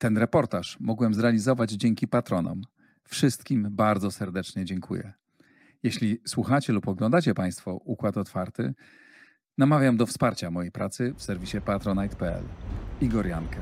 Ten reportaż mogłem zrealizować dzięki patronom. Wszystkim bardzo serdecznie dziękuję. Jeśli słuchacie lub oglądacie Państwo Układ Otwarty, namawiam do wsparcia mojej pracy w serwisie patronite.pl. Igor Jankę.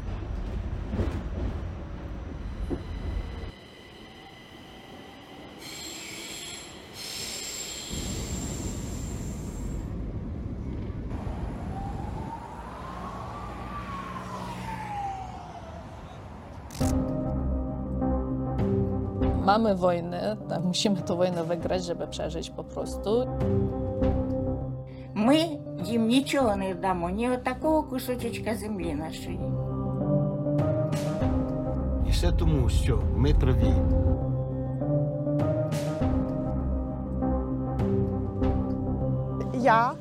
Mamy wojnę, tak, musimy tę wojnę wygrać, żeby przeżyć po prostu. Ми їм нічого не дамо, ні отакого кусочечка землі нашої. І все тому, що ми праві. Ja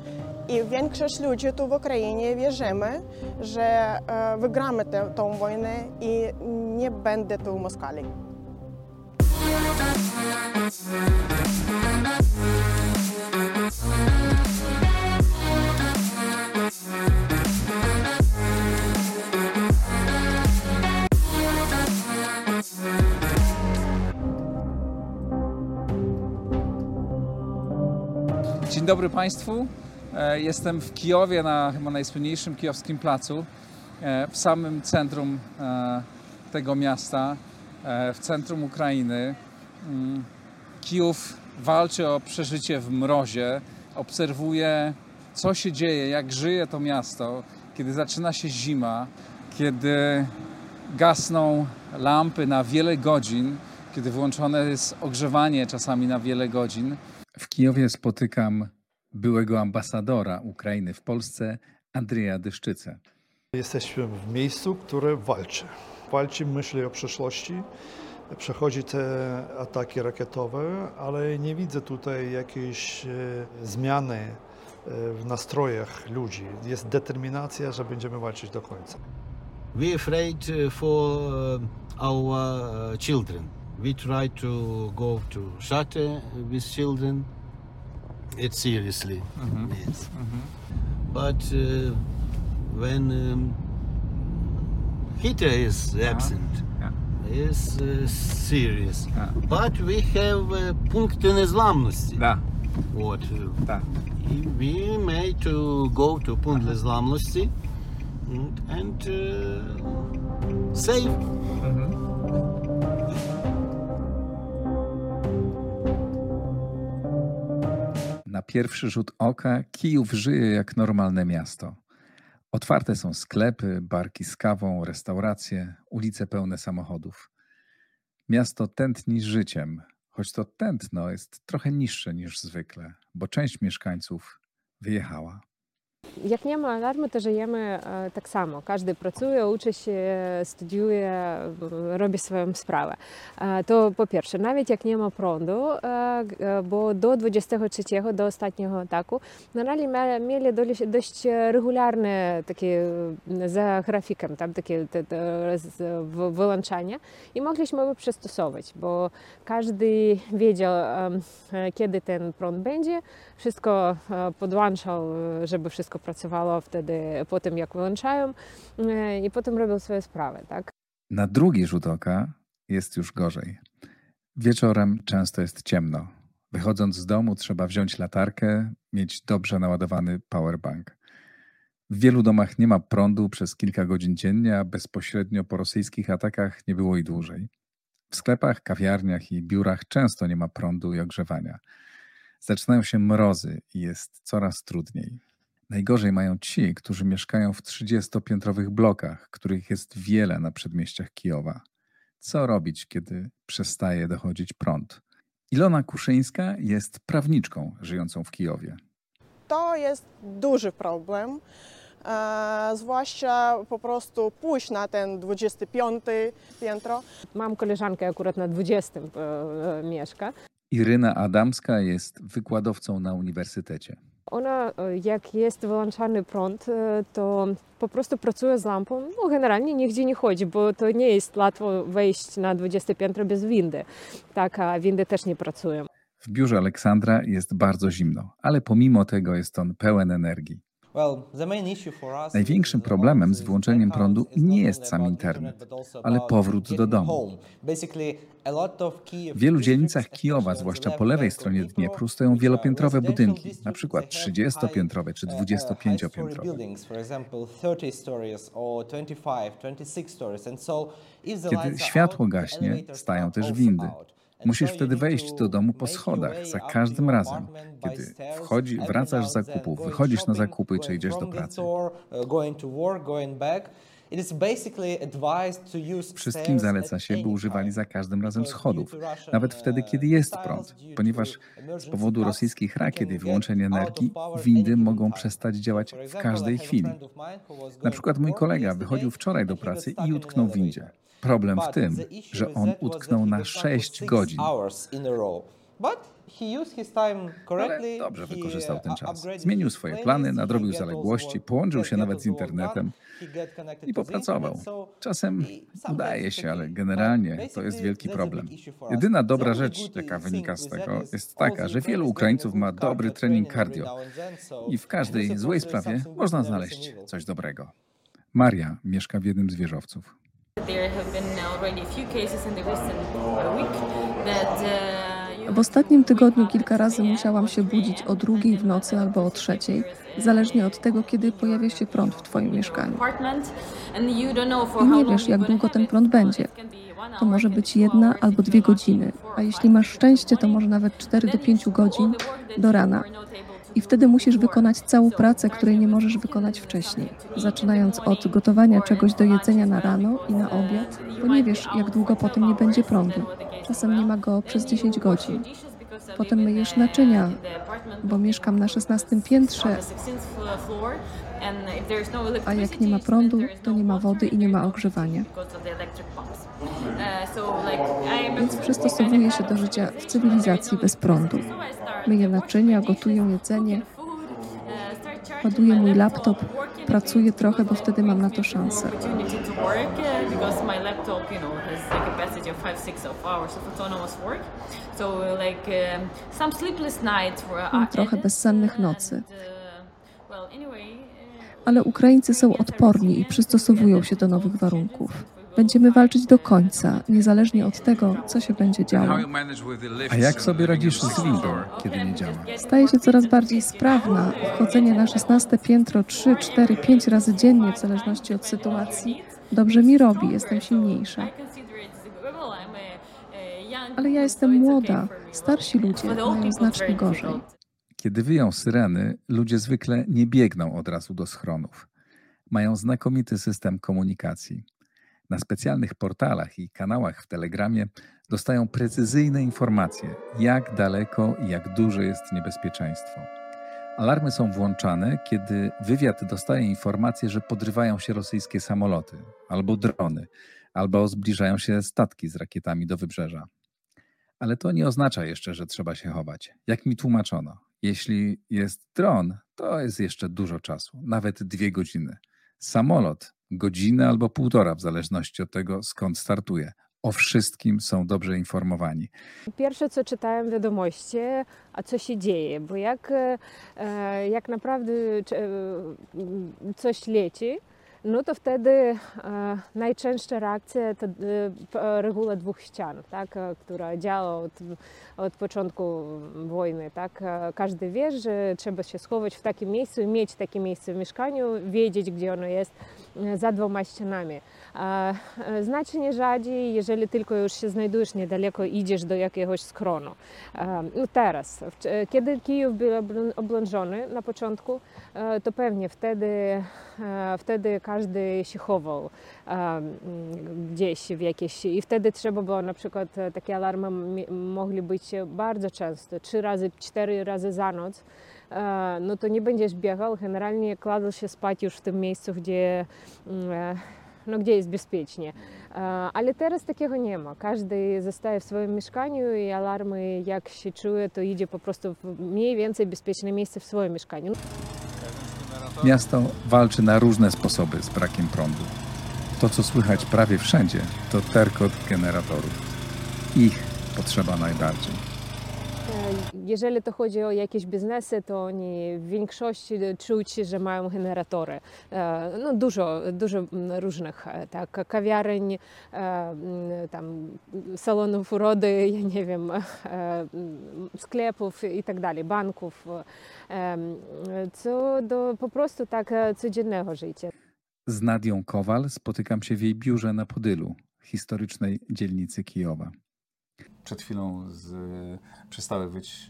i większość ludzi tu w Ukrainie wierzymy, że e, wygramy tę, tą wojnę i nie będę tu Moskali. Dzień dobry Państwu. E, Jestem w Kijowie na chyba najsłynniejszym kijowskim placu, e, w samym centrum e, tego miasta, w centrum Ukrainy. Kijów walczy o przeżycie w mrozie, obserwuje co się dzieje, jak żyje to miasto, kiedy zaczyna się zima, kiedy gasną lampy na wiele godzin, kiedy włączone jest ogrzewanie czasami na wiele godzin. W Kijowie spotykam byłego ambasadora Ukrainy w Polsce, Andrzeja Dyszczycę. Jesteśmy w miejscu, które walczy. Walczy, myśli o przyszłości, przechodzi te ataki rakietowe, ale nie widzę tutaj jakiejś e, zmiany e, w nastrojach ludzi. Jest determinacja, że będziemy walczyć do końca. We afraid for uh, our children. We try to go to shelter with children. It seriously, yes. But uh, when um, Hitler is absent, Yeah it's uh, serious. Yeah. But we have uh, punkty niezламності. Da, What uh, da. we may to go to punkt niezламності and, and uh, save. Na pierwszy rzut oka Kijów żyje jak normalne miasto. Otwarte są sklepy, barki z kawą, restauracje, ulice pełne samochodów. Miasto tętni życiem, choć to tętno jest trochę niższe niż zwykle, bo część mieszkańców wyjechała. Jak nie ma alarmu, to żyjemy e, tak samo. Każdy pracuje, uczy się, studiuje, robi swoją sprawę. E, To po pierwsze, nawet jak nie ma prądu, e, bo do 23, do ostatniego ataku, normalnie mia- mieli dość, regularne takie za grafikiem, tam takie te, te, i mogliśmy przystosować, bo każdy wiedział, kiedy ten prąd będzie, wszystko e, podłączał, e, żeby wszystko pracowało wtedy po tym, jak wyłączają e, i potem robił swoje sprawy, tak? Na drugi rzut oka jest już gorzej. Wieczorem często jest ciemno. Wychodząc z domu trzeba wziąć latarkę, mieć dobrze naładowany powerbank. W wielu domach nie ma prądu przez kilka godzin dziennie, a bezpośrednio po rosyjskich atakach nie było i dłużej. W sklepach, kawiarniach i biurach często nie ma prądu i ogrzewania. Zaczynają się mrozy i jest coraz trudniej. Najgorzej mają ci, którzy mieszkają w 30-piętrowych blokach, których jest wiele na przedmieściach Kijowa. Co robić, kiedy przestaje dochodzić prąd? Ilona Kuszyńska jest prawniczką żyjącą w Kijowie. To jest duży problem, e, zwłaszcza po prostu pójść na ten 25 piętro. Mam koleżankę akurat na 20 e, mieszka. Iryna Adamska jest wykładowcą na uniwersytecie. Ona, e, jak jest wyłączany prąd, e, to po prostu pracuje z lampą. No, generalnie nigdzie nie chodzi, bo to nie jest łatwo wejść na 20 piętro bez windy. Tak, a windy też nie pracują. W biurze Aleksandra jest bardzo zimno, ale pomimo tego jest on pełen energii. Największym problemem z włączeniem prądu nie jest sam internet, ale powrót do domu. W wielu dzielnicach Kijowa, zwłaszcza po lewej stronie Dniepru, stoją wielopiętrowe budynki, na przykład 30-piętrowe czy 25-piętrowe. Kiedy światło gaśnie, stają też windy. Musisz wtedy wejść do domu po schodach za każdym razem, kiedy wchodzi, wracasz z zakupów, wychodzisz na zakupy czy idziesz do pracy. Wszystkim zaleca się, by używali za każdym razem schodów, nawet wtedy, kiedy jest prąd, ponieważ z powodu rosyjskich rakiet i wyłączenia energii windy mogą przestać działać w każdej chwili. Na przykład mój kolega wychodził wczoraj do pracy i utknął w windzie. Problem w tym, że on utknął na 6 godzin. Ale dobrze wykorzystał ten czas. Zmienił swoje plany, nadrobił zaległości, połączył się nawet z internetem i popracował. Czasem udaje się, ale generalnie to jest wielki problem. Jedyna dobra rzecz, jaka wynika z tego, jest taka, że wielu Ukraińców ma dobry trening cardio i w każdej złej sprawie można znaleźć coś dobrego. Maria mieszka w jednym z wieżowców. W ostatnim tygodniu kilka razy musiałam się budzić o drugiej w nocy albo o trzeciej, zależnie od tego, kiedy pojawia się prąd w Twoim mieszkaniu. I nie wiesz, jak długo ten prąd będzie. To może być jedna albo dwie godziny, a jeśli masz szczęście, to może nawet 4 do 5 godzin do rana. I wtedy musisz wykonać całą pracę, której nie możesz wykonać wcześniej. Zaczynając od gotowania czegoś do jedzenia na rano i na obiad, bo nie wiesz, jak długo potem nie będzie prądu. Czasem nie ma go przez 10 godzin. Potem myjesz naczynia, bo mieszkam na 16 piętrze, a jak nie ma prądu, to nie ma wody i nie ma ogrzewania. Więc przystosowuję się do życia w cywilizacji bez prądu. Myję naczynia, gotuję jedzenie, ładuję mój laptop, pracuję trochę, bo wtedy mam na to szansę. Mam trochę bezsennych nocy. Ale Ukraińcy są odporni i przystosowują się do nowych warunków. Będziemy walczyć do końca, niezależnie od tego, co się będzie działo. A jak sobie radzisz z windą, kiedy nie działa? Staję się coraz bardziej sprawna. Wchodzenie na 16 piętro 3, 4, 5 razy dziennie, w zależności od sytuacji, dobrze mi robi, jestem silniejsza. Ale ja jestem młoda, starsi ludzie mają znacznie gorzej. Kiedy wyją syreny, ludzie zwykle nie biegną od razu do schronów. Mają znakomity system komunikacji. Na specjalnych portalach i kanałach w Telegramie dostają precyzyjne informacje, jak daleko i jak duże jest niebezpieczeństwo. Alarmy są włączane, kiedy wywiad dostaje informację, że podrywają się rosyjskie samoloty albo drony, albo zbliżają się statki z rakietami do wybrzeża. Ale to nie oznacza jeszcze, że trzeba się chować. Jak mi tłumaczono, jeśli jest dron, to jest jeszcze dużo czasu, nawet dwie godziny. Samolot godzinę albo półtora, w zależności od tego, skąd startuje. O wszystkim są dobrze informowani. Pierwsze, co czytałem wiadomości, a co się dzieje, bo jak, jak naprawdę coś leci, no to wtedy e, najczęstsza reakcja to e, reguła dwóch ścian, tak, która działa od, od początku wojny. Tak. Każdy wie, że trzeba się schować w takim miejscu i mieć takie miejsce w mieszkaniu, wiedzieć, gdzie ono jest za dwoma ścianami. Znacznie rzadziej, jeżeli tylko już się znajdujesz niedaleko, idziesz do jakiegoś skronu. No teraz, kiedy Kijów był oblężony na początku, to pewnie wtedy, wtedy każdy się chował gdzieś w jakieś i wtedy trzeba było na przykład takie alarmy mogli być bardzo często, trzy razy, cztery razy za noc no to nie będziesz biegał, generalnie kładziesz się spać już w tym miejscu, gdzie, no, gdzie jest bezpiecznie. Ale teraz takiego nie ma. Każdy zostaje w swoim mieszkaniu i alarmy, jak się czuje, to idzie po prostu w mniej więcej bezpieczne miejsce w swoim mieszkaniu. Miasto walczy na różne sposoby z brakiem prądu. To, co słychać prawie wszędzie, to terkot generatorów. Ich potrzeba najbardziej. Jeżeli to chodzi o jakieś biznesy, to oni w większości czuć, że mają generatory. No dużo, dużo różnych, tak, kawiareń, tam salonów urody, ja nie wiem, sklepów i tak dalej, banków, co do po prostu tak codziennego życia. Z Nadią Kowal spotykam się w jej biurze na Podylu, historycznej dzielnicy Kijowa. Przed chwilą z, przestały być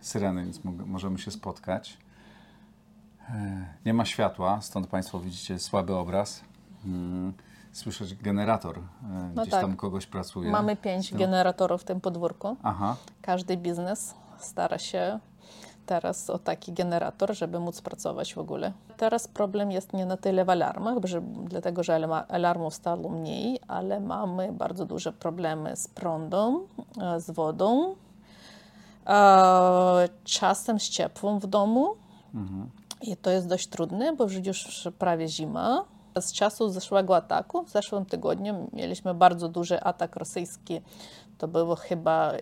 syreny, więc możemy się spotkać. Nie ma światła, stąd Państwo widzicie słaby obraz. Mm, słyszeć generator, No gdzieś tak. tam kogoś pracuje. Mamy pięć generatorów w tym podwórku. Aha, Każdy biznes stara się teraz o taki generator, żeby móc pracować w ogóle. Teraz problem jest nie na tyle w alarmach, że, dlatego że alarmów stało mniej, ale mamy bardzo duże problemy z prądem, e, z wodą, e, czasem z ciepłem w domu. I to jest dość trudne, bo już prawie zima. Z czasu zeszłego ataku, w zeszłym tygodniu mieliśmy bardzo duży atak rosyjski. To było chyba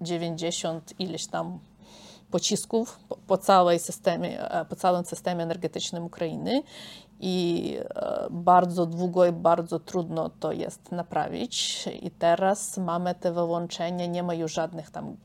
90 ileś tam pocisków po, całej systemie, e, po całym systemie energetycznym Ukrainy i e, bardzo długo i bardzo trudno to jest naprawić. I teraz mamy te wyłączenia, nie ma już żadnych tam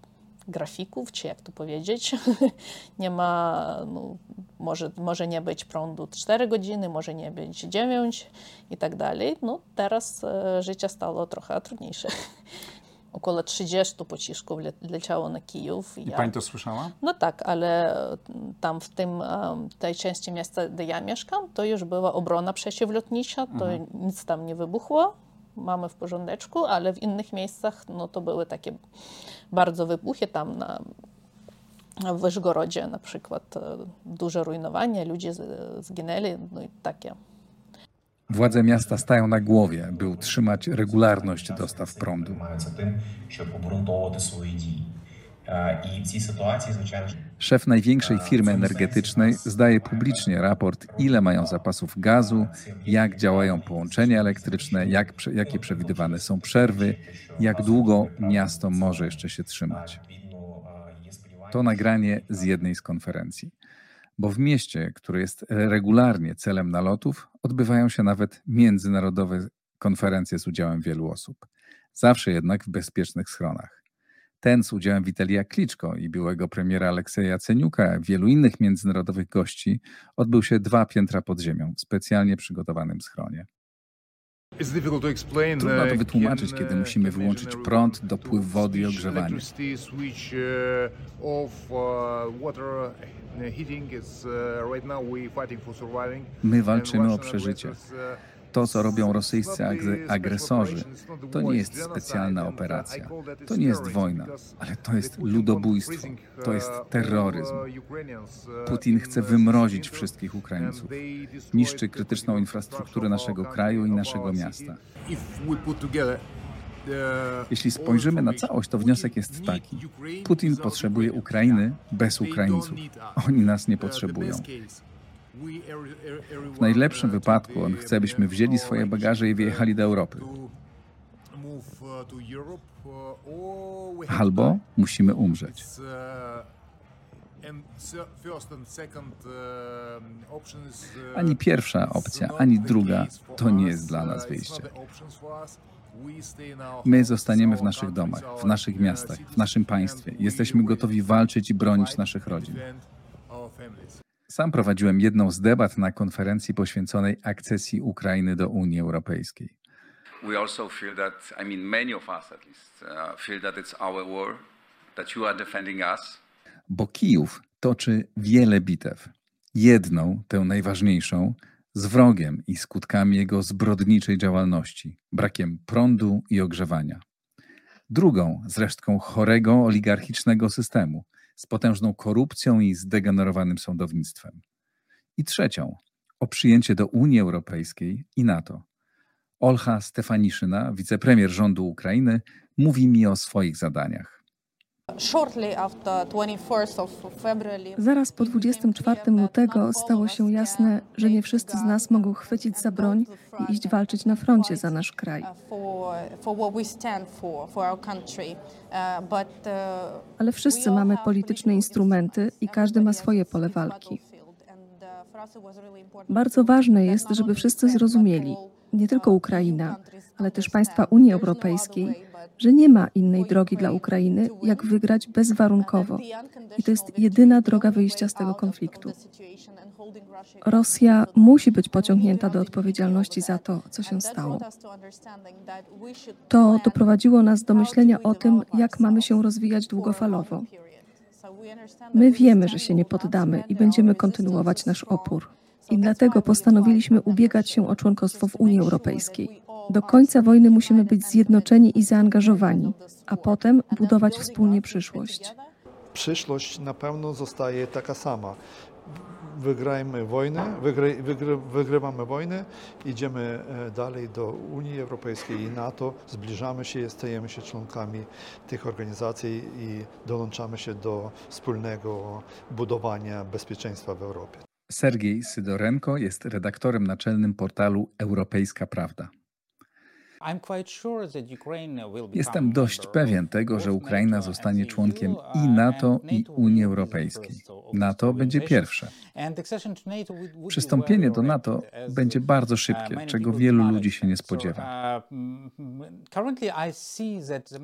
grafików, czy jak to powiedzieć. nie ma, no, może, może nie być prądu 4 godziny, może nie być 9 i tak dalej. No teraz e, życie stało trochę trudniejsze. Około 30 pocisków le- leciało na Kijów. i Pani to słyszała? No tak, ale tam w tym, tej części miasta, gdzie ja mieszkam, to już była obrona przeciwlotnicza, to nic tam nie wybuchło, mamy w porządeczku, ale w innych miejscach no, to były takie bardzo wybuchy, tam na, w Wyżgorodzie na przykład e, duże rujnowanie, ludzie z- zginęli, no i takie. Władze miasta stają na głowie, by utrzymać regularność dostaw prądu. Szef największej firmy energetycznej zdaje publicznie raport, ile mają zapasów gazu, jak działają połączenia elektryczne, jak, jakie przewidywane są przerwy, jak długo miasto może jeszcze się trzymać. To nagranie z jednej z konferencji. Bo w mieście, które jest regularnie celem nalotów, odbywają się nawet międzynarodowe konferencje z udziałem wielu osób. Zawsze jednak w bezpiecznych schronach. Ten z udziałem Witalia Kliczko i byłego premiera Alekseja Ceniuka, wielu innych międzynarodowych gości, odbył się dwa piętra pod ziemią w specjalnie przygotowanym schronie. Trudno to wytłumaczyć, kiedy musimy wyłączyć prąd, dopływ wody i ogrzewanie. My walczymy o przeżycie. To, co robią rosyjscy agre- agresorzy, to nie jest specjalna operacja. To nie jest wojna, ale to jest ludobójstwo. To jest terroryzm. Putin chce wymrozić wszystkich Ukraińców. Niszczy krytyczną infrastrukturę naszego kraju i naszego miasta. Jeśli spojrzymy na całość, to wniosek jest taki. Putin potrzebuje Ukrainy bez Ukraińców. Oni nas nie potrzebują. W najlepszym wypadku on chce, byśmy wzięli swoje bagaże i wyjechali do Europy. Albo musimy umrzeć. Ani pierwsza opcja, ani druga to nie jest dla nas wyjście. My zostaniemy w naszych domach, w naszych miastach, w naszym państwie. Jesteśmy gotowi walczyć i bronić naszych rodzin. Sam prowadziłem jedną z debat na konferencji poświęconej akcesji Ukrainy do Unii Europejskiej. We also feel that, I mean, many of us at least, uh, feel that it's our war, that you are defending us. Bo Kijów toczy wiele bitew. Jedną, tę najważniejszą, z wrogiem i skutkami jego zbrodniczej działalności, brakiem prądu i ogrzewania. Drugą z resztką chorego oligarchicznego systemu, z potężną korupcją i zdegenerowanym sądownictwem. I trzecią, o przyjęcie do Unii Europejskiej i NATO. Olcha Stefaniszyna, wicepremier rządu Ukrainy, mówi mi o swoich zadaniach. Zaraz po 24 lutego stało się jasne, że nie wszyscy z nas mogą chwycić za broń i iść walczyć na froncie za nasz kraj. Ale wszyscy mamy polityczne instrumenty i każdy ma swoje pole walki. Bardzo ważne jest, żeby wszyscy zrozumieli, nie tylko Ukraina, ale też państwa Unii Europejskiej, że nie ma innej drogi dla Ukrainy, jak wygrać bezwarunkowo. I to jest jedyna droga wyjścia z tego konfliktu. Rosja musi być pociągnięta do odpowiedzialności za to, co się stało. To doprowadziło nas do myślenia o tym, jak mamy się rozwijać długofalowo. My wiemy, że się nie poddamy i będziemy kontynuować nasz opór. I dlatego postanowiliśmy ubiegać się o członkostwo w Unii Europejskiej. Do końca wojny musimy być zjednoczeni i zaangażowani, a potem budować wspólnie przyszłość. Przyszłość na pewno zostaje taka sama. Wygrajmy wojnę, wygry, wygry, wygrywamy wojnę, idziemy dalej do Unii Europejskiej i NATO, zbliżamy się, stajemy się członkami tych organizacji i dołączamy się do wspólnego budowania bezpieczeństwa w Europie. Sergiej Sydorenko jest redaktorem naczelnym portalu Europejska Prawda. Jestem dość pewien tego, że Ukraina zostanie członkiem i NATO, i Unii Europejskiej. NATO będzie pierwsze. Przystąpienie do NATO będzie bardzo szybkie, czego wielu ludzi się nie spodziewa.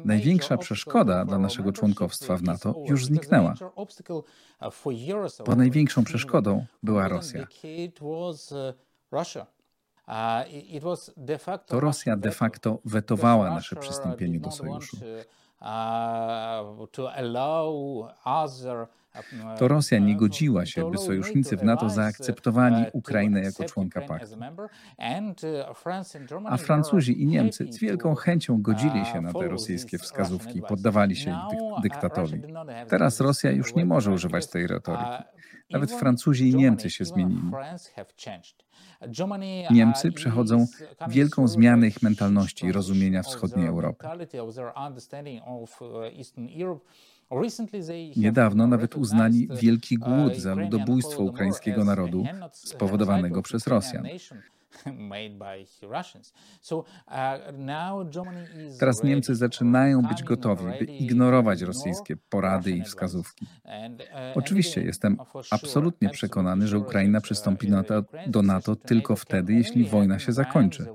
Największa przeszkoda dla naszego członkowstwa w NATO już zniknęła, bo największą przeszkodą była Rosja. To Rosja de facto wetowała nasze przystąpienie do sojuszu. To Rosja nie godziła się, by sojusznicy w NATO zaakceptowali Ukrainę jako członka paktu. A Francuzi i Niemcy z wielką chęcią godzili się na te rosyjskie wskazówki poddawali się ich dyktatowi. Teraz Rosja już nie może używać tej retoryki. Nawet Francuzi i Niemcy się zmienili. Niemcy przechodzą wielką zmianę ich mentalności i rozumienia wschodniej Europy. Niedawno nawet uznali wielki głód za ludobójstwo ukraińskiego narodu spowodowanego przez Rosjan. Teraz Niemcy zaczynają być gotowi, by ignorować rosyjskie porady i wskazówki. Oczywiście jestem absolutnie przekonany, że Ukraina przystąpi do NATO tylko wtedy, jeśli wojna się zakończy.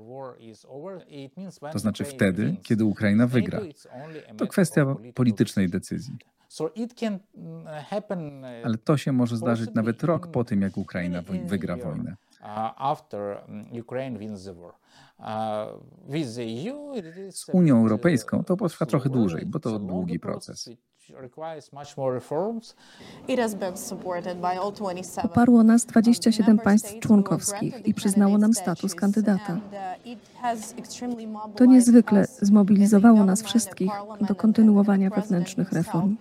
To znaczy wtedy, kiedy Ukraina wygra. To kwestia politycznej decyzji. Ale to się może zdarzyć nawet rok po tym, jak Ukraina wygra wojnę. Z Unią Europejską to potrwa trochę dłużej, bo to długi proces. Poparło nas 27 państw członkowskich i przyznało nam status kandydata. To niezwykle zmobilizowało nas wszystkich do kontynuowania wewnętrznych reform.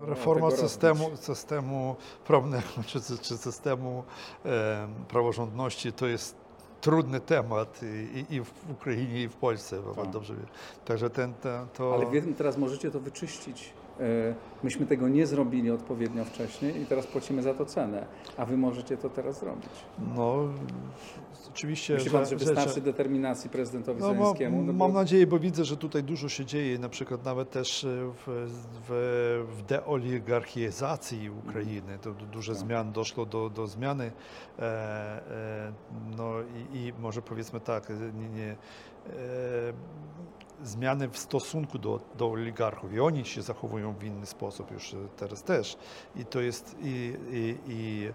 Reforma systemu, systemu prawnego czy, czy systemu e, praworządności to jest trudny temat i, i, w Ukrainie, i w Polsce, tak. dobrze wiem. Także ten, ten, to... Ale wiem, teraz możecie to wyczyścić. Myśmy tego nie zrobili odpowiednio wcześniej i teraz płacimy za to cenę, a wy możecie to teraz zrobić. No, oczywiście. Myśli pan, że, że wystarczy że... determinacji prezydentowi no, Zelenskiemu? No, mam bo... nadzieję, bo widzę, że tutaj dużo się dzieje, na przykład nawet też w, w, w deoligarchizacji Ukrainy. To duże tak. zmian, doszło do, do zmiany. E, e, no i, i, może powiedzmy tak, nie, nie e, zmiany w stosunku do, do oligarchów i oni się zachowują w inny sposób już teraz też. I to jest i, i, i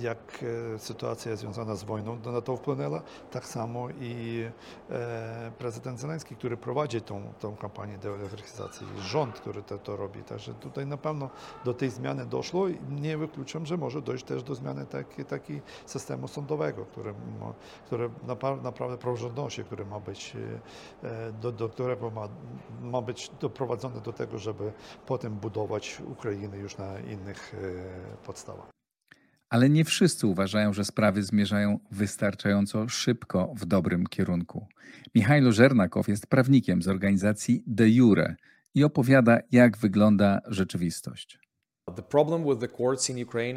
jak e, sytuacja związana z wojną na to wpłynęła, tak samo i e, prezydent Zeleński, który prowadzi tą, tą kampanię deoligarchizacji, rząd, który to, to robi. Także tutaj na pewno do tej zmiany doszło i nie wykluczam, że może dojść też do zmiany takiej taki systemu sądowego, który, który naprawdę praworządności, który ma być, e, do, do którego ma, ma być doprowadzony do tego, żeby potem budować Ukrainę już na innych podstawach. Ale nie wszyscy uważają, że sprawy zmierzają wystarczająco szybko w dobrym kierunku. Michajlo Żernakow jest prawnikiem z organizacji De Jure, i opowiada, jak wygląda rzeczywistość.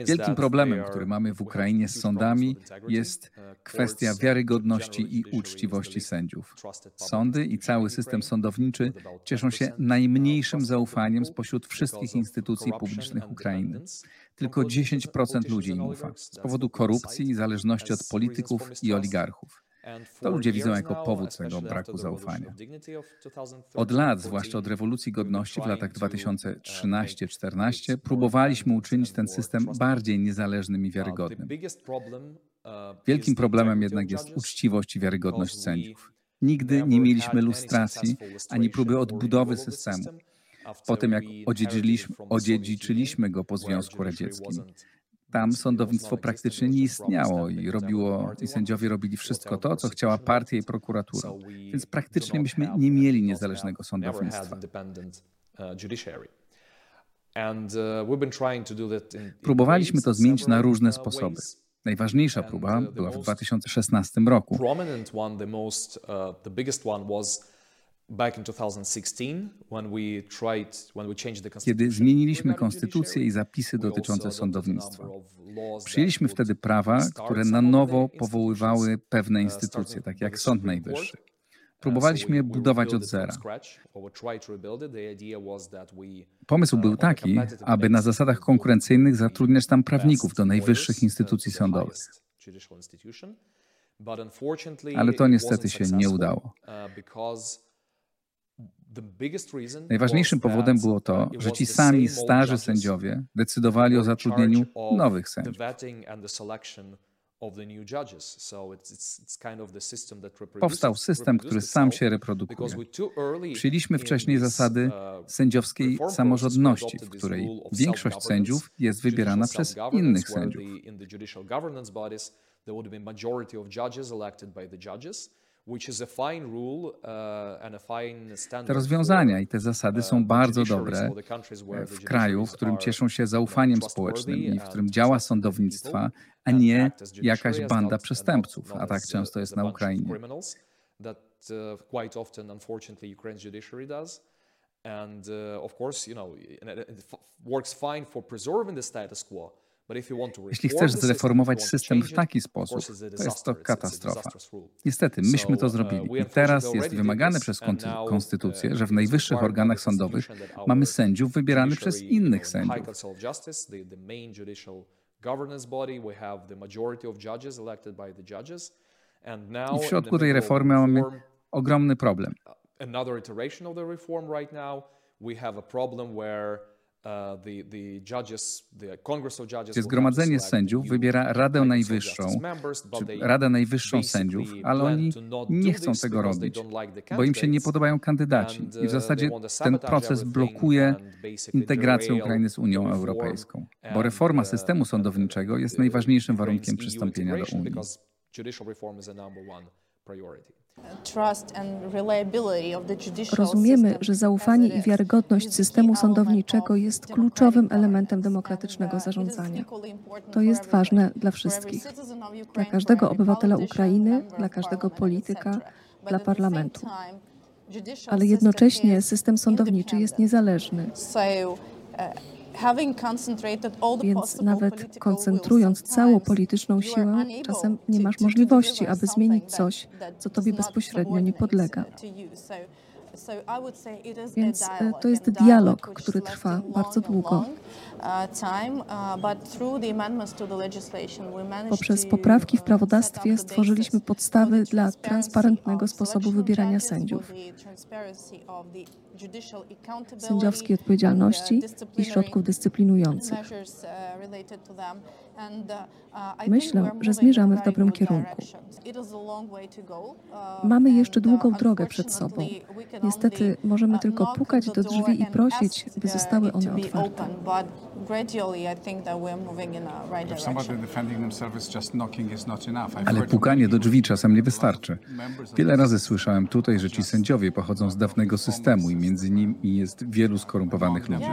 Wielkim problemem, który mamy w Ukrainie z sądami, jest kwestia wiarygodności i uczciwości sędziów. Sądy i cały system sądowniczy cieszą się najmniejszym zaufaniem spośród wszystkich instytucji publicznych Ukrainy. Tylko 10% ludzi im ufa z powodu korupcji i zależności od polityków i oligarchów. To ludzie widzą jako powód tego braku zaufania. Od lat, zwłaszcza od rewolucji godności w latach 2013-14, próbowaliśmy uczynić ten system bardziej niezależnym i wiarygodnym. Wielkim problemem jednak jest uczciwość i wiarygodność sędziów. Nigdy nie mieliśmy lustracji ani próby odbudowy systemu. Po tym, jak odziedziczyliśmy, odziedziczyliśmy go po Związku Radzieckim, tam sądownictwo praktycznie nie istniało i robiło, i sędziowie robili wszystko to, co chciała partia i prokuratura. Więc praktycznie myśmy nie mieli niezależnego sądownictwa. Próbowaliśmy to zmienić na różne sposoby. Najważniejsza próba była w 2016 roku. Kiedy zmieniliśmy konstytucję i zapisy dotyczące sądownictwa, przyjęliśmy wtedy prawa, które na nowo powoływały pewne instytucje, takie jak Sąd Najwyższy. Próbowaliśmy je budować od zera. Pomysł był taki, aby na zasadach konkurencyjnych zatrudniać tam prawników do najwyższych instytucji sądowych. Ale to niestety się nie udało. Najważniejszym powodem było to, że ci sami starzy sędziowie decydowali o zatrudnieniu nowych sędziów. Powstał system, który sam się reprodukuje. Przyjęliśmy wcześniej zasady sędziowskiej samorządności, w której większość sędziów jest wybierana przez innych sędziów. Te rozwiązania i te zasady są bardzo dobre w kraju, w którym cieszą się zaufaniem społecznym i w którym działa sądownictwa, a nie jakaś banda przestępców, a tak często jest na Ukrainie. And uh, of course, you know, it works fine for preserving the status quo. Jeśli chcesz zreformować system w taki sposób, to jest to katastrofa. Niestety, myśmy to zrobili i teraz jest wymagane przez konstytucję, że w najwyższych organach sądowych mamy sędziów wybieranych przez innych sędziów. I w środku tej reformy mamy ogromny problem. Another iteration of the reform right now, we have a problem where gdzie Zgromadzenie Sędziów wybiera Radę Najwyższą, czy Radę Najwyższą Sędziów, ale oni nie chcą tego robić, bo im się nie podobają kandydaci i w zasadzie ten proces blokuje integrację Ukrainy z Unią Europejską, bo reforma systemu sądowniczego jest najważniejszym warunkiem przystąpienia do Unii. Rozumiemy, że zaufanie i wiarygodność systemu sądowniczego jest kluczowym elementem demokratycznego zarządzania. To jest ważne dla wszystkich, dla każdego obywatela Ukrainy, dla każdego polityka, dla parlamentu. Ale jednocześnie system sądowniczy jest niezależny. Więc nawet koncentrując całą polityczną siłę, czasem nie masz możliwości, aby zmienić coś, co tobie bezpośrednio nie podlega. Więc e, to jest dialog, który trwa bardzo długo. Poprzez poprawki w prawodawstwie stworzyliśmy podstawy dla transparentnego sposobu wybierania sędziów, sędziowskiej odpowiedzialności i środków dyscyplinujących. Myślę, że zmierzamy w dobrym kierunku. Mamy jeszcze długą drogę przed sobą. Niestety możemy tylko pukać do drzwi i prosić, by zostały one otwarte. Ale pukanie do drzwi czasem nie wystarczy. Wiele razy słyszałem tutaj, że ci sędziowie pochodzą z dawnego systemu i między nimi jest wielu skorumpowanych ludzi.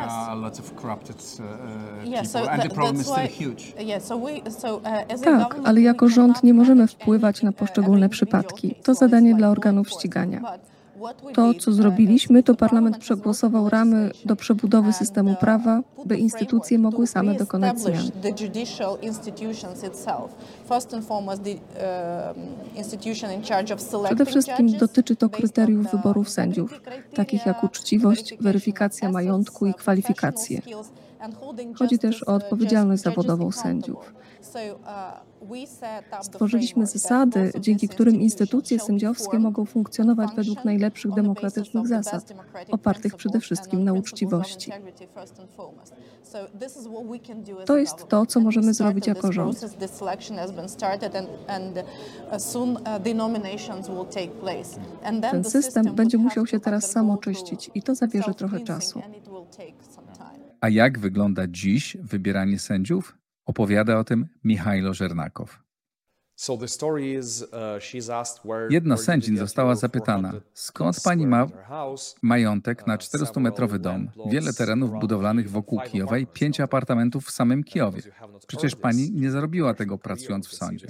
Tak, ale jako rząd nie możemy wpływać na poszczególne przypadki. To zadanie dla organów ścigania. To, co zrobiliśmy, to parlament przegłosował ramy do przebudowy systemu prawa, by instytucje mogły same dokonać zmian. Przede wszystkim dotyczy to kryteriów wyborów sędziów, takich jak uczciwość, weryfikacja majątku i kwalifikacje. Chodzi też o odpowiedzialność zawodową sędziów. Stworzyliśmy zasady, dzięki którym instytucje sędziowskie mogą funkcjonować według najlepszych demokratycznych zasad, opartych przede wszystkim na uczciwości. To jest to, co możemy zrobić jako rząd. Ten system będzie musiał się teraz sam oczyścić i to zabierze trochę czasu. A jak wygląda dziś wybieranie sędziów? Opowiada o tym Michajlo Żernakow. Jedna z sędzin została zapytana, skąd pani ma majątek na 400-metrowy dom, wiele terenów budowlanych wokół Kijowa i pięć apartamentów w samym Kijowie. Przecież pani nie zarobiła tego pracując w sądzie.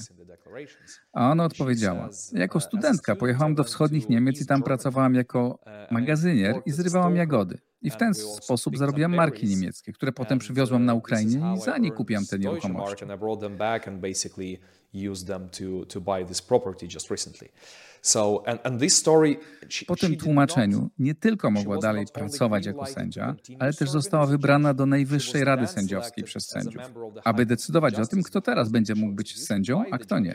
A ona odpowiedziała, jako studentka pojechałam do wschodnich Niemiec i tam pracowałam jako magazynier i zrywałam jagody. I w ten sposób zarobiłam marki niemieckie, które potem przywiozłam na Ukrainie i za nie kupiłam te nieruchomości. Po tym tłumaczeniu nie tylko mogła dalej pracować jako sędzia, ale też została wybrana do Najwyższej Rady Sędziowskiej przez sędziów, aby decydować o tym, kto teraz będzie mógł być sędzią, a kto nie.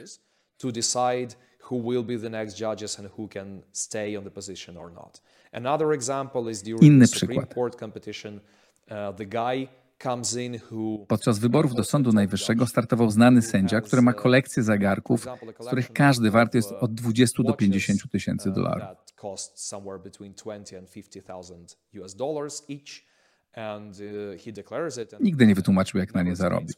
Who will be the next judges and who can stay on the position or not. Inny przykład. Uh, Podczas wyborów do Sądu Najwyższego startował znany sędzia, który ma kolekcję zegarków, z których każdy wart jest od 20 do 50 tysięcy uh, dolarów. Uh, Nigdy nie wytłumaczył, jak na nie zarobi.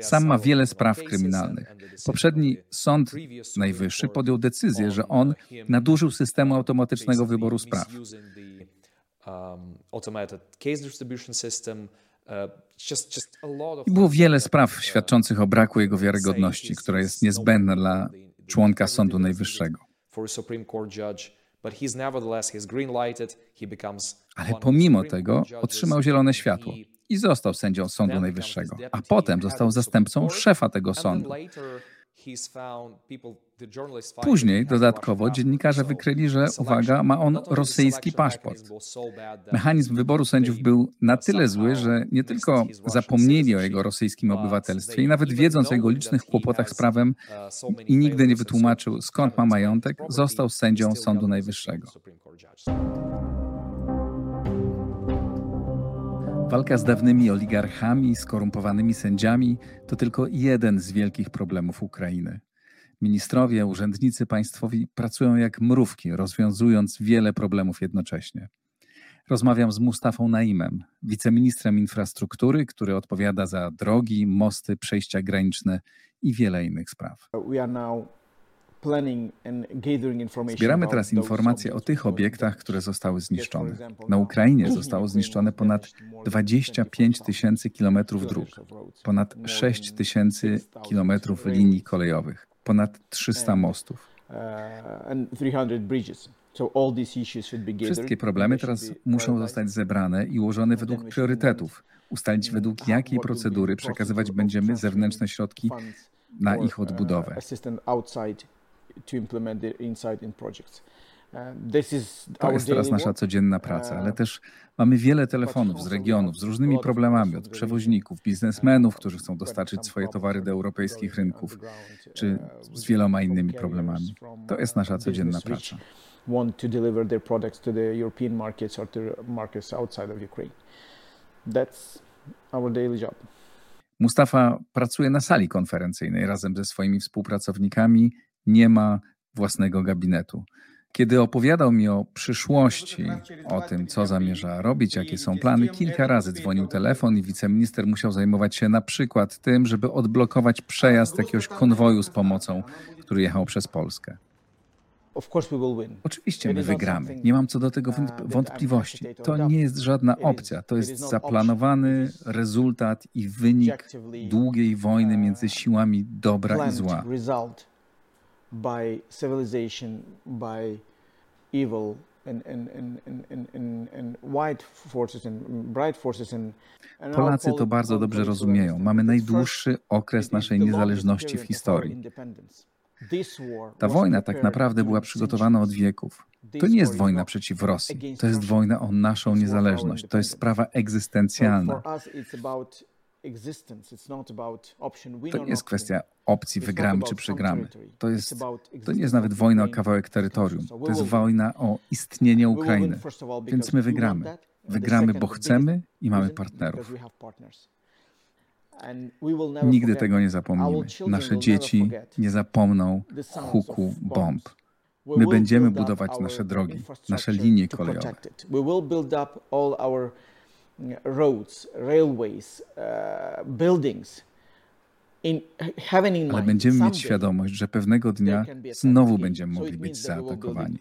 Sam ma wiele spraw kryminalnych. Poprzedni Sąd Najwyższy podjął decyzję, że on nadużył systemu automatycznego wyboru spraw. I było wiele spraw świadczących o braku jego wiarygodności, która jest niezbędna dla członka Sądu Najwyższego. Ale pomimo tego otrzymał zielone światło i został sędzią Sądu Najwyższego, a potem został zastępcą szefa tego sądu. Później dodatkowo dziennikarze wykryli, że, uwaga, ma on rosyjski paszport. Mechanizm wyboru sędziów był na tyle zły, że nie tylko zapomnieli o jego rosyjskim obywatelstwie i nawet wiedząc o jego licznych kłopotach z prawem i nigdy nie wytłumaczył skąd ma majątek, został sędzią Sądu Najwyższego. Walka z dawnymi oligarchami, skorumpowanymi sędziami to tylko jeden z wielkich problemów Ukrainy. Ministrowie, urzędnicy państwowi pracują jak mrówki, rozwiązując wiele problemów jednocześnie. Rozmawiam z Mustafą Naimem, wiceministrem infrastruktury, który odpowiada za drogi, mosty, przejścia graniczne i wiele innych spraw. Zbieramy teraz informacje o tych obiektach, które zostały zniszczone. Na Ukrainie zostało zniszczone ponad 25 tysięcy kilometrów dróg, ponad 6 tysięcy kilometrów linii kolejowych, ponad 300 mostów. Wszystkie problemy teraz muszą zostać zebrane i ułożone według priorytetów, ustalić według jakiej procedury przekazywać będziemy zewnętrzne środki na ich odbudowę to implement insight in projects. Uh, to jest teraz nasza codzienna praca, ale uh, też mamy wiele telefonów z regionów z różnymi problemami, od przewoźników, biznesmenów, którzy chcą dostarczyć swoje towary do europejskich rynków, czy z wieloma innymi problemami. To jest nasza codzienna praca. Want to deliver their products to the European markets or to markets outside of Ukraine. That's our daily job. Mustafa pracuje na sali konferencyjnej razem ze swoimi współpracownikami nie ma własnego gabinetu. Kiedy opowiadał mi o przyszłości, o tym, co zamierza robić, jakie są plany, kilka razy dzwonił telefon i wiceminister musiał zajmować się na przykład tym, żeby odblokować przejazd jakiegoś konwoju z pomocą, który jechał przez Polskę. Oczywiście my wygramy. Nie mam co do tego wątpliwości. To nie jest żadna opcja. To jest zaplanowany rezultat i wynik długiej wojny między siłami dobra i zła by civilization, by evil and, and, and, and, white forces and bright forces and, Polacy to bardzo dobrze rozumieją. Mamy najdłuższy okres naszej niezależności w historii. Ta wojna tak naprawdę była przygotowana od wieków. To nie jest wojna przeciw Rosji, to jest wojna o naszą niezależność. To jest sprawa egzystencjalna. To nie jest kwestia opcji, wygramy czy przegramy. To jest, to nie jest nawet wojna o kawałek terytorium. To jest wojna o istnienie Ukrainy. Więc my wygramy. Wygramy, bo chcemy i mamy partnerów. Nigdy tego nie zapomnimy. Nasze dzieci nie zapomną huku bomb. My będziemy budować nasze drogi, nasze linie kolejowe. Roads, railways, uh, buildings, Ale będziemy mieć świadomość, że pewnego dnia znowu będziemy mogli być zaatakowani.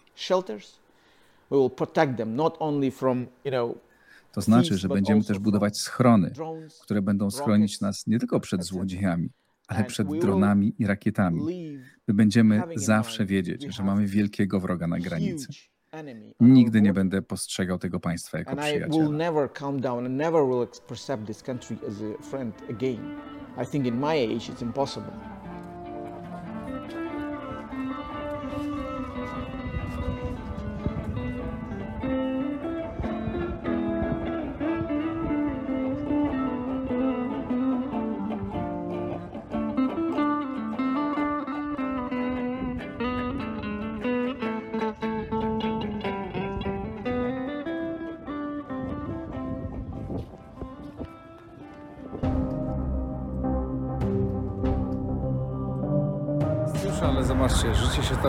To znaczy, że będziemy też budować schrony, które będą schronić nas nie tylko przed złodziejami, ale przed dronami i rakietami. My będziemy zawsze wiedzieć, że mamy wielkiego wroga na granicy. Nigdy nie będę postrzegał tego państwa jako przyjaciela. I think in my age it's impossible.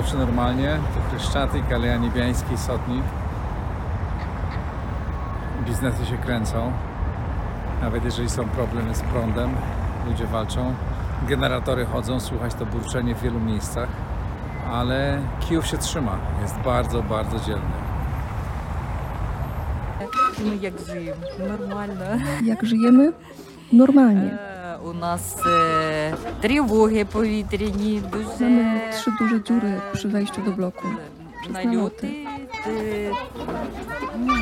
przy normalnie, to Kryszczatyk, Aleja Niebiański, Sotnik. Biznesy się kręcą. Nawet jeżeli są problemy z prądem, ludzie walczą. Generatory chodzą, słychać to burczenie w wielu miejscach, ale Kijów się trzyma. Jest bardzo, bardzo dzielny. No jak żyjemy? Normalnie. Jak żyjemy? Normalnie Е, У нас е, тривоги повітряні, дуже Mamy trzy duże dziury przy wejściu do bloku. Przez naloty. нальоти. е, ну,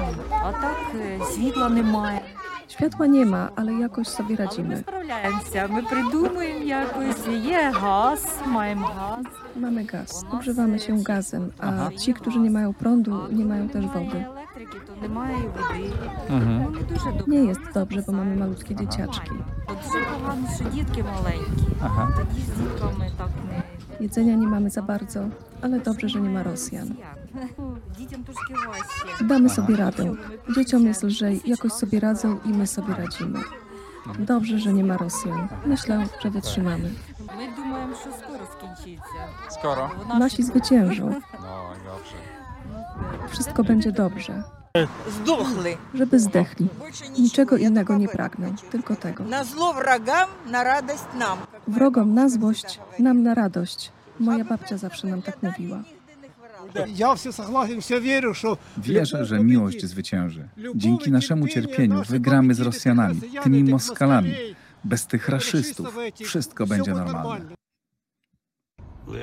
А так е, світла немає. Światła nie ma, ale jakoś sobie Але ми radzimy. справляємося. Ми придумуємо якось. Є газ, маємо газ. Mamy gaz, ogrzewamy się gazem, a ci, którzy nie mają prądu, nie mają też wody. Немає електрики, то немає і води. Mhm. Не дуже добре. Nie jest dobrze, bo mamy malutkie dzieciaczki. От Дуже погано, що дітки маленькі. Aha. Тоді з дітками так не Jedzenia nie mamy za bardzo, ale dobrze, że nie ma Rosjan. Дітям трошки важче. Damy sobie radę. Dzieciom jest lżej, jakoś sobie radzą i my sobie radzimy. Dobrze, że nie ma Rosjan. Myślę, że wytrzymamy. Ми думаємо, що скоро скінчиться. Skoro? Вона Nasi zwyciężą. No i dobrze. Wszystko będzie dobrze. żeby zdechli. Niczego innego nie pragnę, tylko tego. Wrogom na złość, nam na radość. Moja babcia zawsze nam tak mówiła. Wierzę, że miłość zwycięży. Dzięki naszemu cierpieniu wygramy z Rosjanami, tymi Moskalami. Bez tych raszystów wszystko będzie normalne.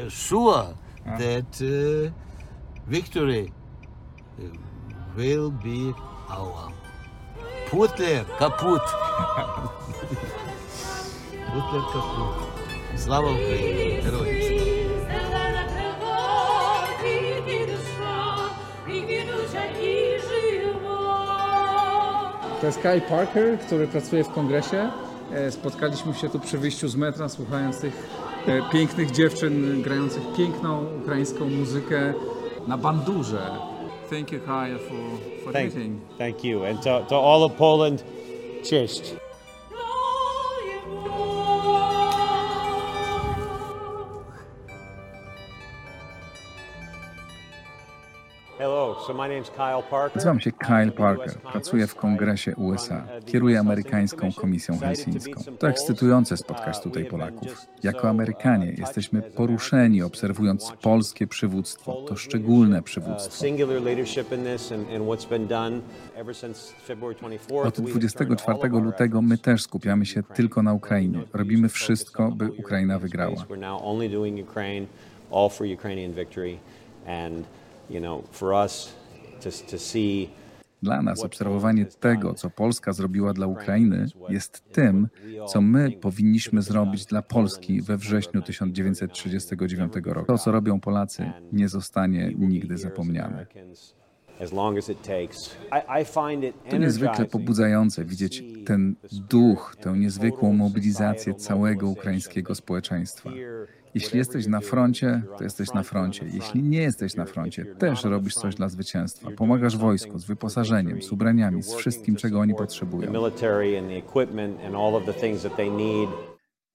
Sure that e, victory e, will be our. Putler kaput. Putler kaput. Слава Україні! Героям слава! To jest Kyle Parker, który pracuje w kongresie. E, Spotkaliśmy się tu przy wyjściu z metra, słuchając tych e, pięknych dziewczyn grających piękną ukraińską muzykę na bandurze. Thank you, Kaya, for, for Thank, meeting. thank you. And to, to all of Poland, cześć. Nazywam się Kyle Parker, pracuję w Kongresie USA, kieruję amerykańską komisją helsińską. To ekscytujące spotkać tutaj Polaków. Jako Amerykanie jesteśmy poruszeni obserwując polskie przywództwo, to szczególne Uh, przywództwo. singular leadership in this and, and what's been done ever since February 24th. Od we have turned all 24 of our lutego my też skupiamy się tylko na Ukrainie. Robimy wszystko, by Ukraina wygrała. All for Ukrainian victory, and you know, for us Dla nas obserwowanie tego, co Polska zrobiła dla Ukrainy, jest tym, co my powinniśmy zrobić dla Polski we wrześniu 1939 roku. To, co robią Polacy, nie zostanie nigdy zapomniane. To niezwykle pobudzające widzieć ten duch, tę niezwykłą mobilizację całego ukraińskiego społeczeństwa. Jeśli jesteś na froncie, to jesteś na froncie. Jeśli nie jesteś na froncie, też robisz coś dla zwycięstwa. Pomagasz wojsku z wyposażeniem, z ubraniami, z wszystkim, czego oni potrzebują.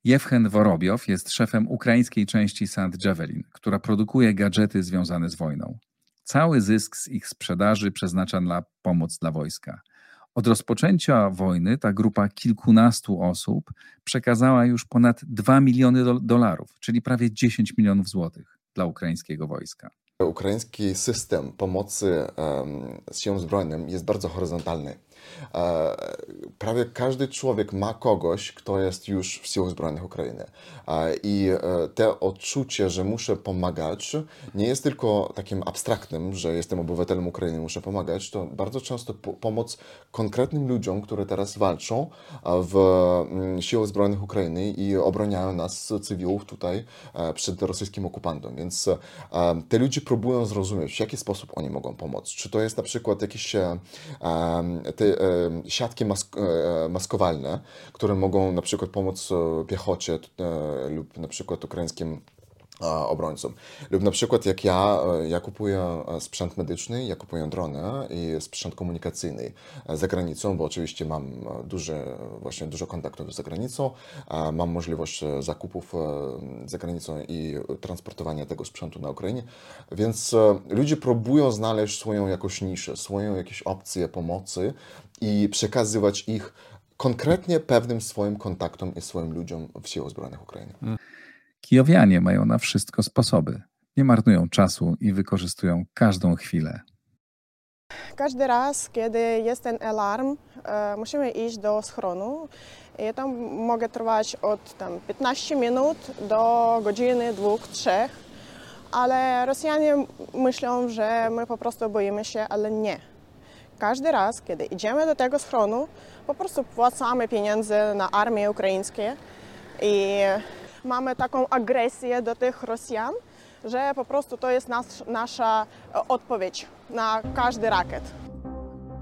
Jewchen Worobiow jest szefem ukraińskiej części St. Javelin, która produkuje gadżety związane z wojną. Cały zysk z ich sprzedaży przeznacza na pomoc dla wojska. Od rozpoczęcia wojny ta grupa kilkunastu osób przekazała już ponad 2 miliony do- dolarów, czyli prawie 10 milionów złotych dla ukraińskiego wojska. Ukraiński system pomocy em, siłom zbrojnym jest bardzo horyzontalny. E, Prawie każdy człowiek ma kogoś, kto jest już w siłach zbrojnych Ukrainy. E, I e, te odczucie, że muszę pomagać, nie jest tylko takim abstraktnym, że jestem obywatelem Ukrainy, muszę pomagać. To bardzo często po pomoc konkretnym ludziom, które teraz walczą w mm, siłach zbrojnych Ukrainy i obroniają nas, cywilów tutaj, przed rosyjskim okupantem. Więc te ludzie próbują zrozumieć, w jaki sposób oni mogą pomóc. Czy to jest na przykład jakieś te siatki mask e, maskowalne, które mogą na przykład pomóc e, piechocie e, lub na przykład ukraińskim e, obrońcom. Lub na przykład jak ja, e, ja kupuję e, sprzęt medyczny, ja kupuję drony i sprzęt komunikacyjny e, za granicą, bo oczywiście mam e, duże, właśnie dużo kontaktów za granicą, e, mam możliwość e, zakupów e, za granicą i transportowania tego sprzętu na Ukrainie, więc e, ludzie próbują znaleźć swoją jakąś niszę, swoją jakieś opcje pomocy i przekazywać ich konkretnie pewnym swoim kontaktom i swoim ludziom w siłach zbrojnych Ukrainy. Kijowianie mają na wszystko sposoby. Nie marnują czasu i wykorzystują każdą chwilę. Każdy raz, kiedy jest ten alarm, e, musimy iść do schronu i tam mogę trwać od tam 15 minut do godziny, dwóch, trzech, ale Rosjanie myślą, że my po prostu boimy się, ale nie. Każdy raz, kiedy idziemy do tego schronu, po prostu płacamy pieniądze na armię ukraińską i mamy taką agresję do tych Rosjan, że po prostu to jest nas, nasza e, odpowiedź na każdy rakiet.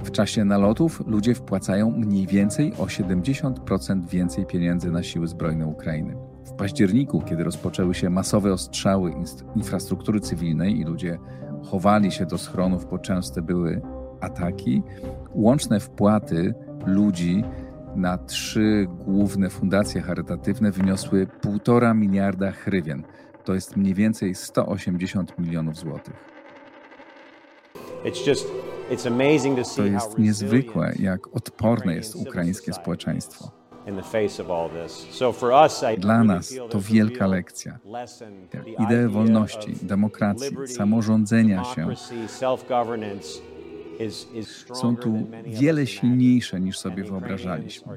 W czasie nalotów ludzie wpłacają mniej więcej o 70% więcej pieniędzy na siły zbrojne Ukrainy. W październiku, kiedy rozpoczęły się masowe ostrzały infrastruktury cywilnej i ludzie chowali się do schronów, bo częste były ataki, łączne wpłaty ludzi na trzy główne fundacje charytatywne wyniosły 1,5 miliarda hrywien. To jest mniej więcej 180 milionów złotych. To jest niezwykłe, jak odporne jest ukraińskie społeczeństwo. Dla nas to wielka lekcja. Idee wolności, demokracji, samorządzenia się są tu wiele silniejsze niż sobie wyobrażaliśmy.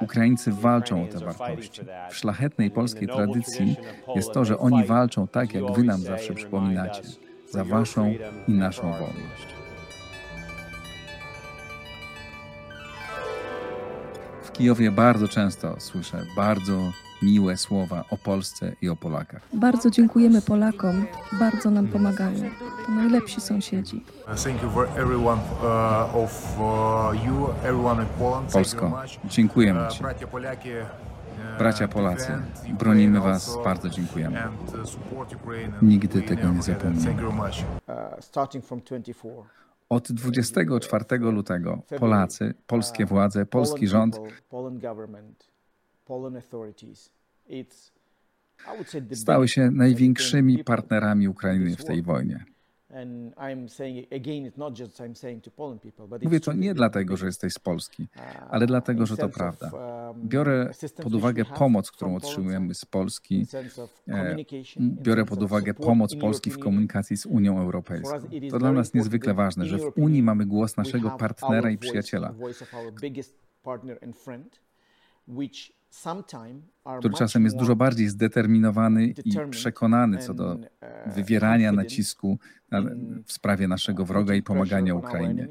Ukraińcy walczą o te wartości. W szlachetnej polskiej tradycji jest to, że oni walczą tak, jak wy nam zawsze przypominacie, za waszą i naszą wolność. W Kijowie bardzo często słyszę bardzo miłe słowa o Polsce i o Polakach. Bardzo dziękujemy Polakom, bardzo nam pomagają. To najlepsi sąsiedzi. Uh, uh, you Polsko, dziękujemy Uh, Ci. Bracia uh, Polacy, bronimy Was, bardzo dziękujemy. uh, Nigdy tego nie zapomnimy. you very much. Uh, starting from 24. Od 24 lutego Polacy, polskie władze, polski rząd stały się największymi partnerami Ukrainy w tej wojnie. Mówię to nie dlatego, że jesteś z Polski, Uh, ale dlatego, że to prawda. um, Biorę pod uwagę pomoc, którą otrzymujemy z Polski. e, Biorę pod uwagę pomoc Polski w komunikacji z Unią Europejską. To dla nas niezwykle ważne, że w Unii mamy głos naszego partnera i przyjaciela. Który czasem jest dużo bardziej zdeterminowany i przekonany co do uh, wywierania nacisku na, w sprawie naszego wroga i pomagania Ukrainie.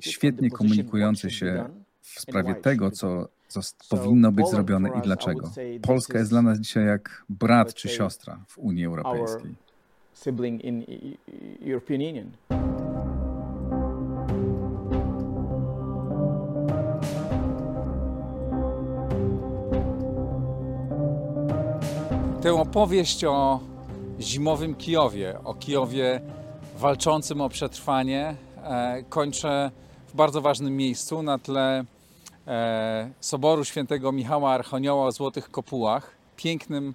Świetnie komunikujący się w sprawie tego, co, co powinno być zrobione i dlaczego. Polska jest dla nas dzisiaj jak brat czy siostra w Unii Europejskiej. Tę opowieść o zimowym Kijowie, o Kijowie walczącym o przetrwanie, e, kończę w bardzo ważnym miejscu na tle e, Soboru Świętego Michała Archonioła o Złotych Kopułach. Pięknym,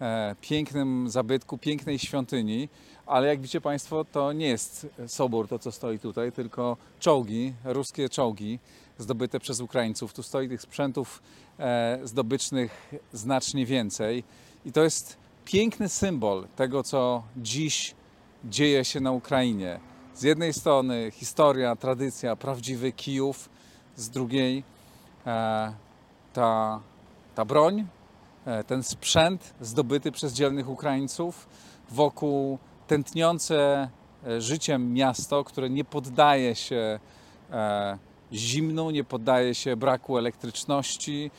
e, pięknym zabytku, pięknej świątyni, ale jak widzicie Państwo, to nie jest sobór, to co stoi tutaj, tylko czołgi, ruskie czołgi zdobyte przez Ukraińców. Tu stoi tych sprzętów zdobycznych znacznie więcej. I to jest piękny symbol tego, co dziś dzieje się na Ukrainie. Z jednej strony historia, tradycja, prawdziwy Kijów, z drugiej e, ta, ta broń, e, ten sprzęt zdobyty przez dzielnych Ukraińców, wokół tętniące e, życiem miasto, które nie poddaje się zimnu, nie poddaje się braku elektryczności,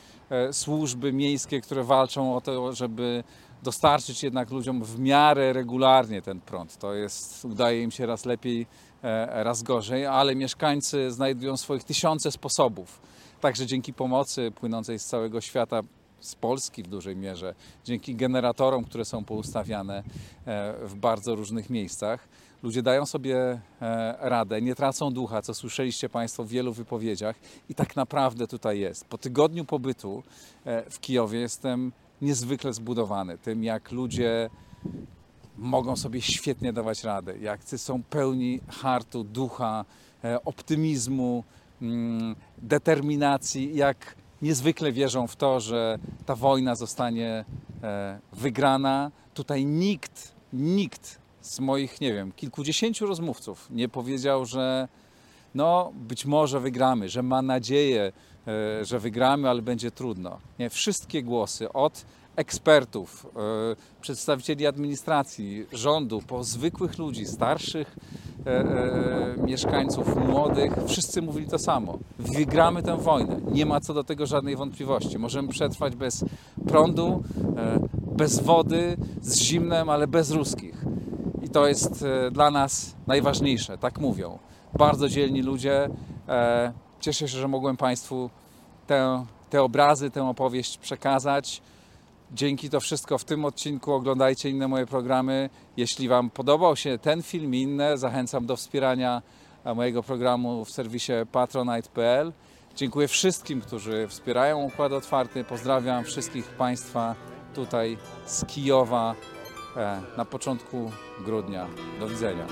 służby miejskie, które walczą o to, żeby dostarczyć jednak ludziom w miarę regularnie ten prąd. To jest, udaje im się raz lepiej, e, raz gorzej, ale mieszkańcy znajdują swoich tysiące sposobów. Także dzięki pomocy płynącej z całego świata, z Polski w dużej mierze, dzięki generatorom, które są poustawiane e, w bardzo różnych miejscach, ludzie dają sobie e, radę, nie tracą ducha, co słyszeliście Państwo w wielu wypowiedziach i tak naprawdę tutaj jest. Po tygodniu pobytu e, w Kijowie jestem niezwykle zbudowany tym, jak ludzie mogą sobie świetnie dawać radę, jak są pełni hartu, ducha, e, optymizmu, mm, determinacji, jak niezwykle wierzą w to, że ta wojna zostanie wygrana. Tutaj nikt, nikt z moich, nie wiem, kilkudziesięciu rozmówców nie powiedział, że no być może wygramy, że ma nadzieję, e, że wygramy, ale będzie trudno. Nie, wszystkie głosy od ekspertów, e, przedstawicieli administracji, rządu, po zwykłych ludzi, starszych e, mieszkańców, młodych, wszyscy mówili to samo. Wygramy tę wojnę. Nie ma co do tego żadnej wątpliwości. Możemy przetrwać bez prądu, bez wody, z zimnem, ale bez ruskich. To jest e, dla nas najważniejsze, tak mówią. Bardzo dzielni ludzie. E, Cieszę się, że mogłem Państwu te, te obrazy, tę opowieść przekazać. Dzięki to wszystko w tym odcinku oglądajcie inne moje programy. Jeśli Wam podobał się ten film i inne, zachęcam do wspierania e, mojego programu w serwisie patronite.pl. Dziękuję wszystkim, którzy wspierają Układ Otwarty. Pozdrawiam wszystkich Państwa tutaj z Kijowa na początku grudnia. Do widzenia.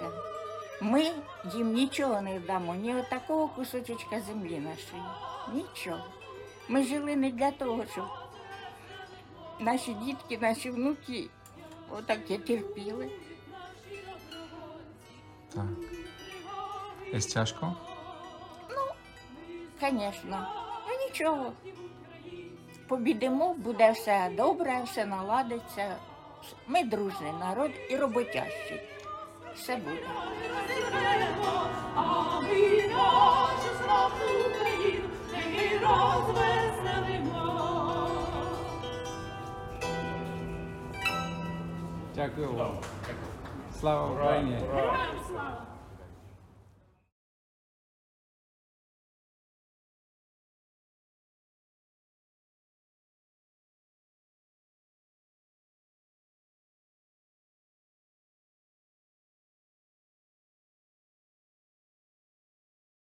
Кончиться. Ми їм нічого не дамо, ні отакого кусочечка землі нашої. Нічого. Ми жили не для того, щоб наші дітки, наші внуки отаке терпіли. Tak. Jest ciężko? Звісно. Ну нічого. Побідемо, буде все добре, все наладиться. Ми дружний народ і роботящий все буде. Дякую вам. Слава Україні! Героям слава!